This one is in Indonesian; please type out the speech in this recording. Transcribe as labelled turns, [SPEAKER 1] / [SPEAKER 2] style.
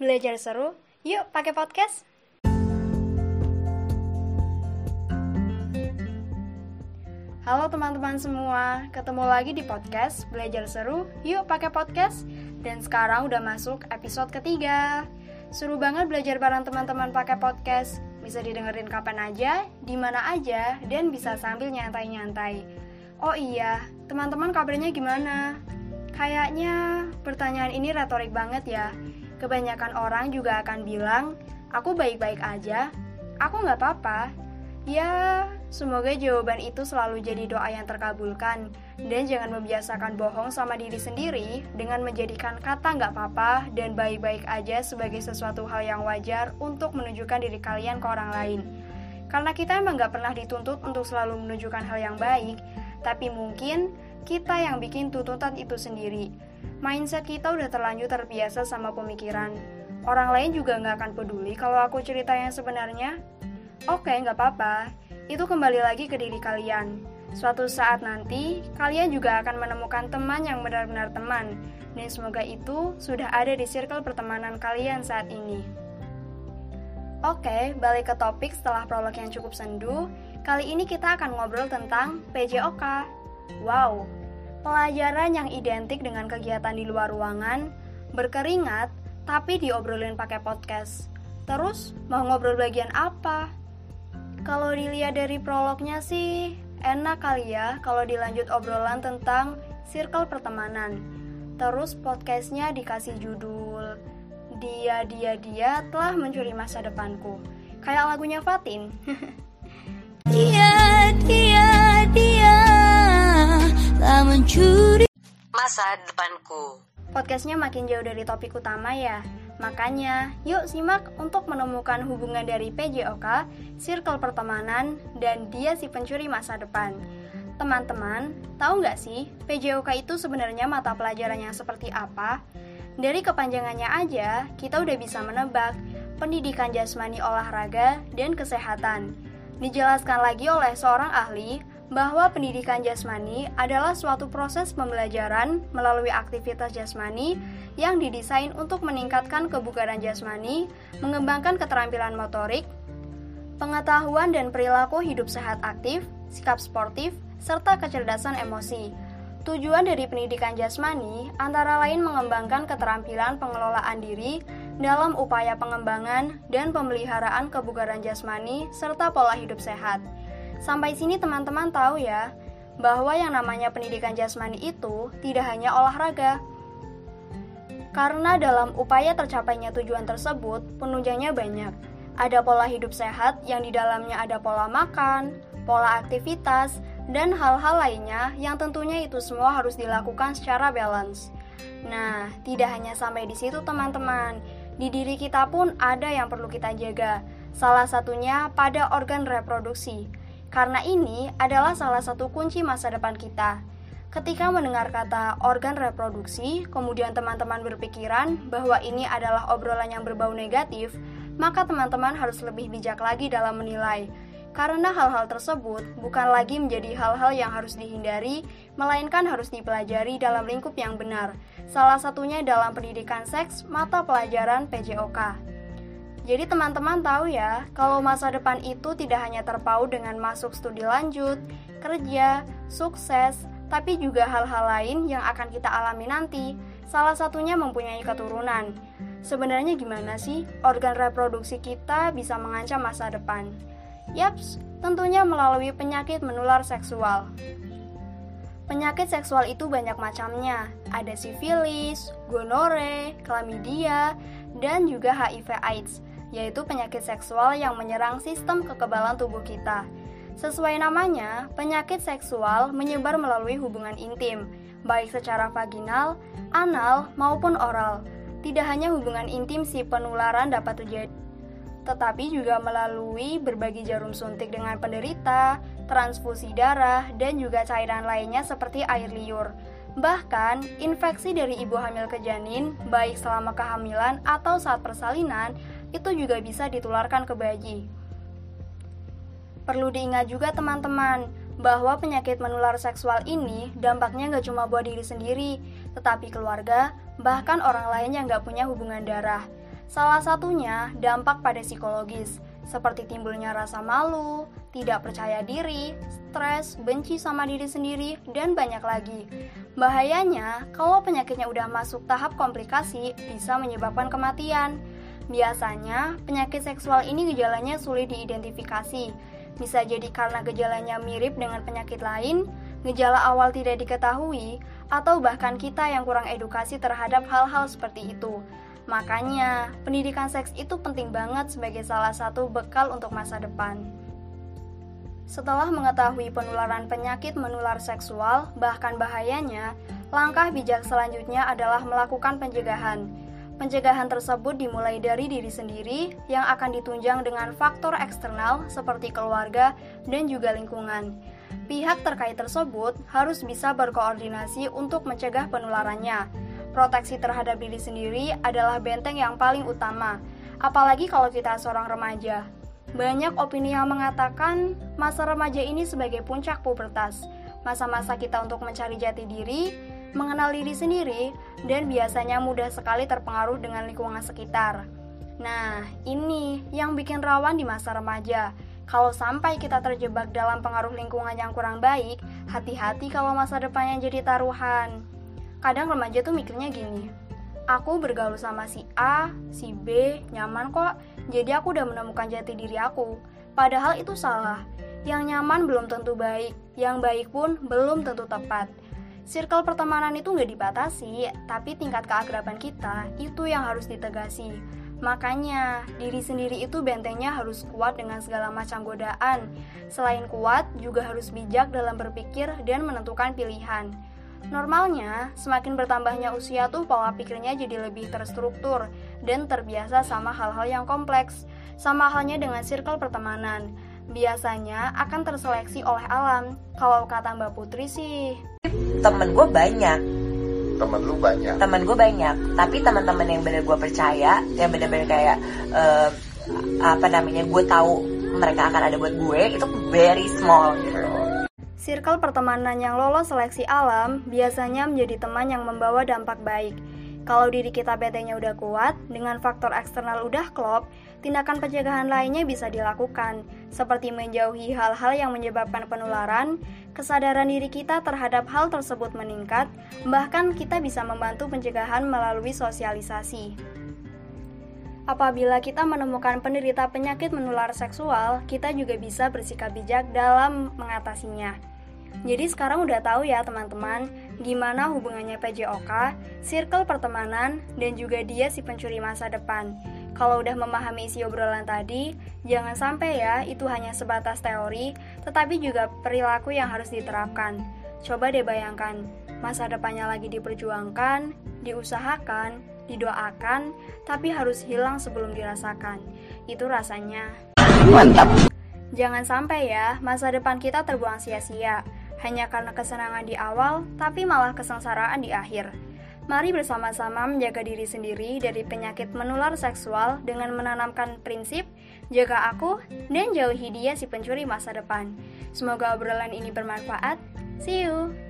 [SPEAKER 1] Belajar seru? Yuk pakai podcast. Halo teman-teman semua, ketemu lagi di podcast Belajar Seru, yuk pakai podcast. Dan sekarang udah masuk episode ketiga. Seru banget belajar bareng teman-teman pakai podcast. Bisa didengerin kapan aja, di mana aja, dan bisa sambil nyantai-nyantai. Oh iya, teman-teman kabarnya gimana? Kayaknya pertanyaan ini retorik banget ya. Kebanyakan orang juga akan bilang, aku baik-baik aja, aku nggak apa-apa. Ya, semoga jawaban itu selalu jadi doa yang terkabulkan. Dan jangan membiasakan bohong sama diri sendiri dengan menjadikan kata nggak apa-apa dan baik-baik aja sebagai sesuatu hal yang wajar untuk menunjukkan diri kalian ke orang lain. Karena kita emang nggak pernah dituntut untuk selalu menunjukkan hal yang baik, tapi mungkin kita yang bikin tuntutan itu sendiri. Mindset kita udah terlanjur terbiasa sama pemikiran. Orang lain juga nggak akan peduli kalau aku cerita yang sebenarnya. Oke, nggak apa-apa. Itu kembali lagi ke diri kalian. Suatu saat nanti, kalian juga akan menemukan teman yang benar-benar teman. Dan semoga itu sudah ada di circle pertemanan kalian saat ini. Oke, balik ke topik setelah prolog yang cukup sendu. Kali ini kita akan ngobrol tentang PJOK. Wow, Pelajaran yang identik dengan kegiatan di luar ruangan, berkeringat, tapi diobrolin pakai podcast. Terus, mau ngobrol bagian apa? Kalau dilihat dari prolognya sih, enak kali ya kalau dilanjut obrolan tentang circle pertemanan. Terus podcastnya dikasih judul Dia, Dia, Dia telah mencuri masa depanku. Kayak lagunya Fatin.
[SPEAKER 2] Dia, dia, mencuri
[SPEAKER 3] masa depanku.
[SPEAKER 1] Podcastnya makin jauh dari topik utama ya. Makanya, yuk simak untuk menemukan hubungan dari PJOK, circle pertemanan, dan dia si pencuri masa depan. Teman-teman, tahu nggak sih PJOK itu sebenarnya mata pelajaran yang seperti apa? Dari kepanjangannya aja, kita udah bisa menebak pendidikan jasmani olahraga dan kesehatan. Dijelaskan lagi oleh seorang ahli bahwa pendidikan jasmani adalah suatu proses pembelajaran melalui aktivitas jasmani yang didesain untuk meningkatkan kebugaran jasmani, mengembangkan keterampilan motorik, pengetahuan dan perilaku hidup sehat aktif, sikap sportif, serta kecerdasan emosi. Tujuan dari pendidikan jasmani antara lain mengembangkan keterampilan pengelolaan diri dalam upaya pengembangan dan pemeliharaan kebugaran jasmani serta pola hidup sehat. Sampai sini teman-teman tahu ya, bahwa yang namanya pendidikan jasmani itu tidak hanya olahraga. Karena dalam upaya tercapainya tujuan tersebut, penunjangnya banyak. Ada pola hidup sehat yang di dalamnya ada pola makan, pola aktivitas, dan hal-hal lainnya yang tentunya itu semua harus dilakukan secara balance. Nah, tidak hanya sampai di situ teman-teman, di diri kita pun ada yang perlu kita jaga, salah satunya pada organ reproduksi. Karena ini adalah salah satu kunci masa depan kita. Ketika mendengar kata organ reproduksi, kemudian teman-teman berpikiran bahwa ini adalah obrolan yang berbau negatif, maka teman-teman harus lebih bijak lagi dalam menilai karena hal-hal tersebut bukan lagi menjadi hal-hal yang harus dihindari, melainkan harus dipelajari dalam lingkup yang benar. Salah satunya dalam pendidikan seks mata pelajaran PJOK. Jadi teman-teman tahu ya, kalau masa depan itu tidak hanya terpaut dengan masuk studi lanjut, kerja, sukses, tapi juga hal-hal lain yang akan kita alami nanti. Salah satunya mempunyai keturunan. Sebenarnya gimana sih organ reproduksi kita bisa mengancam masa depan? Yaps, tentunya melalui penyakit menular seksual. Penyakit seksual itu banyak macamnya. Ada sifilis, gonore, klamidia, dan juga HIV AIDS, yaitu penyakit seksual yang menyerang sistem kekebalan tubuh kita. Sesuai namanya, penyakit seksual menyebar melalui hubungan intim, baik secara vaginal, anal, maupun oral. Tidak hanya hubungan intim si penularan dapat terjadi tetapi juga melalui berbagai jarum suntik dengan penderita, transfusi darah, dan juga cairan lainnya seperti air liur. Bahkan, infeksi dari ibu hamil ke janin, baik selama kehamilan atau saat persalinan, itu juga bisa ditularkan ke bayi. Perlu diingat juga teman-teman, bahwa penyakit menular seksual ini dampaknya nggak cuma buat diri sendiri, tetapi keluarga, bahkan orang lain yang nggak punya hubungan darah. Salah satunya dampak pada psikologis, seperti timbulnya rasa malu, tidak percaya diri, stres, benci sama diri sendiri, dan banyak lagi. Bahayanya, kalau penyakitnya udah masuk tahap komplikasi, bisa menyebabkan kematian. Biasanya, penyakit seksual ini gejalanya sulit diidentifikasi. Bisa jadi karena gejalanya mirip dengan penyakit lain, gejala awal tidak diketahui, atau bahkan kita yang kurang edukasi terhadap hal-hal seperti itu. Makanya, pendidikan seks itu penting banget sebagai salah satu bekal untuk masa depan. Setelah mengetahui penularan penyakit menular seksual, bahkan bahayanya, langkah bijak selanjutnya adalah melakukan pencegahan. Pencegahan tersebut dimulai dari diri sendiri yang akan ditunjang dengan faktor eksternal seperti keluarga dan juga lingkungan. Pihak terkait tersebut harus bisa berkoordinasi untuk mencegah penularannya proteksi terhadap diri sendiri adalah benteng yang paling utama, apalagi kalau kita seorang remaja. Banyak opini yang mengatakan masa remaja ini sebagai puncak pubertas, masa-masa kita untuk mencari jati diri, mengenal diri sendiri, dan biasanya mudah sekali terpengaruh dengan lingkungan sekitar. Nah, ini yang bikin rawan di masa remaja. Kalau sampai kita terjebak dalam pengaruh lingkungan yang kurang baik, hati-hati kalau masa depannya jadi taruhan. Kadang remaja tuh mikirnya gini aku bergaul sama si A, si B, nyaman kok. Jadi aku udah menemukan jati diri aku. Padahal itu salah. Yang nyaman belum tentu baik yang baik pun belum tentu tepat Circle pertemanan itu nggak dibatasi, tapi tingkat keakraban kita itu yang harus ditegasi. Makanya, diri sendiri itu bentengnya harus kuat dengan segala macam godaan. Selain kuat, juga harus bijak dalam berpikir dan menentukan pilihan. Normalnya, semakin bertambahnya usia tuh pola pikirnya jadi lebih terstruktur dan terbiasa sama hal-hal yang kompleks. Sama halnya dengan circle pertemanan. Biasanya akan terseleksi oleh alam. Kalau kata Mbak Putri sih,
[SPEAKER 3] temen gue banyak.
[SPEAKER 4] Temen lu banyak.
[SPEAKER 3] Temen gue banyak. Tapi teman-teman yang bener gue percaya, yang bener-bener kayak uh, apa namanya, gue tahu mereka akan ada buat gue itu very small gitu.
[SPEAKER 1] Circle pertemanan yang lolos seleksi alam biasanya menjadi teman yang membawa dampak baik. Kalau diri kita BT-nya udah kuat, dengan faktor eksternal udah klop, tindakan pencegahan lainnya bisa dilakukan, seperti menjauhi hal-hal yang menyebabkan penularan, kesadaran diri kita terhadap hal tersebut meningkat, bahkan kita bisa membantu pencegahan melalui sosialisasi. Apabila kita menemukan penderita penyakit menular seksual, kita juga bisa bersikap bijak dalam mengatasinya. Jadi sekarang udah tahu ya teman-teman gimana hubungannya PJOK, circle pertemanan, dan juga dia si pencuri masa depan. Kalau udah memahami isi obrolan tadi, jangan sampai ya itu hanya sebatas teori, tetapi juga perilaku yang harus diterapkan. Coba deh bayangkan, masa depannya lagi diperjuangkan, diusahakan, didoakan, tapi harus hilang sebelum dirasakan. Itu rasanya.
[SPEAKER 3] Mantap.
[SPEAKER 1] Jangan sampai ya, masa depan kita terbuang sia-sia hanya karena kesenangan di awal, tapi malah kesengsaraan di akhir. Mari bersama-sama menjaga diri sendiri dari penyakit menular seksual dengan menanamkan prinsip jaga aku dan jauhi dia si pencuri masa depan. Semoga obrolan ini bermanfaat. See you.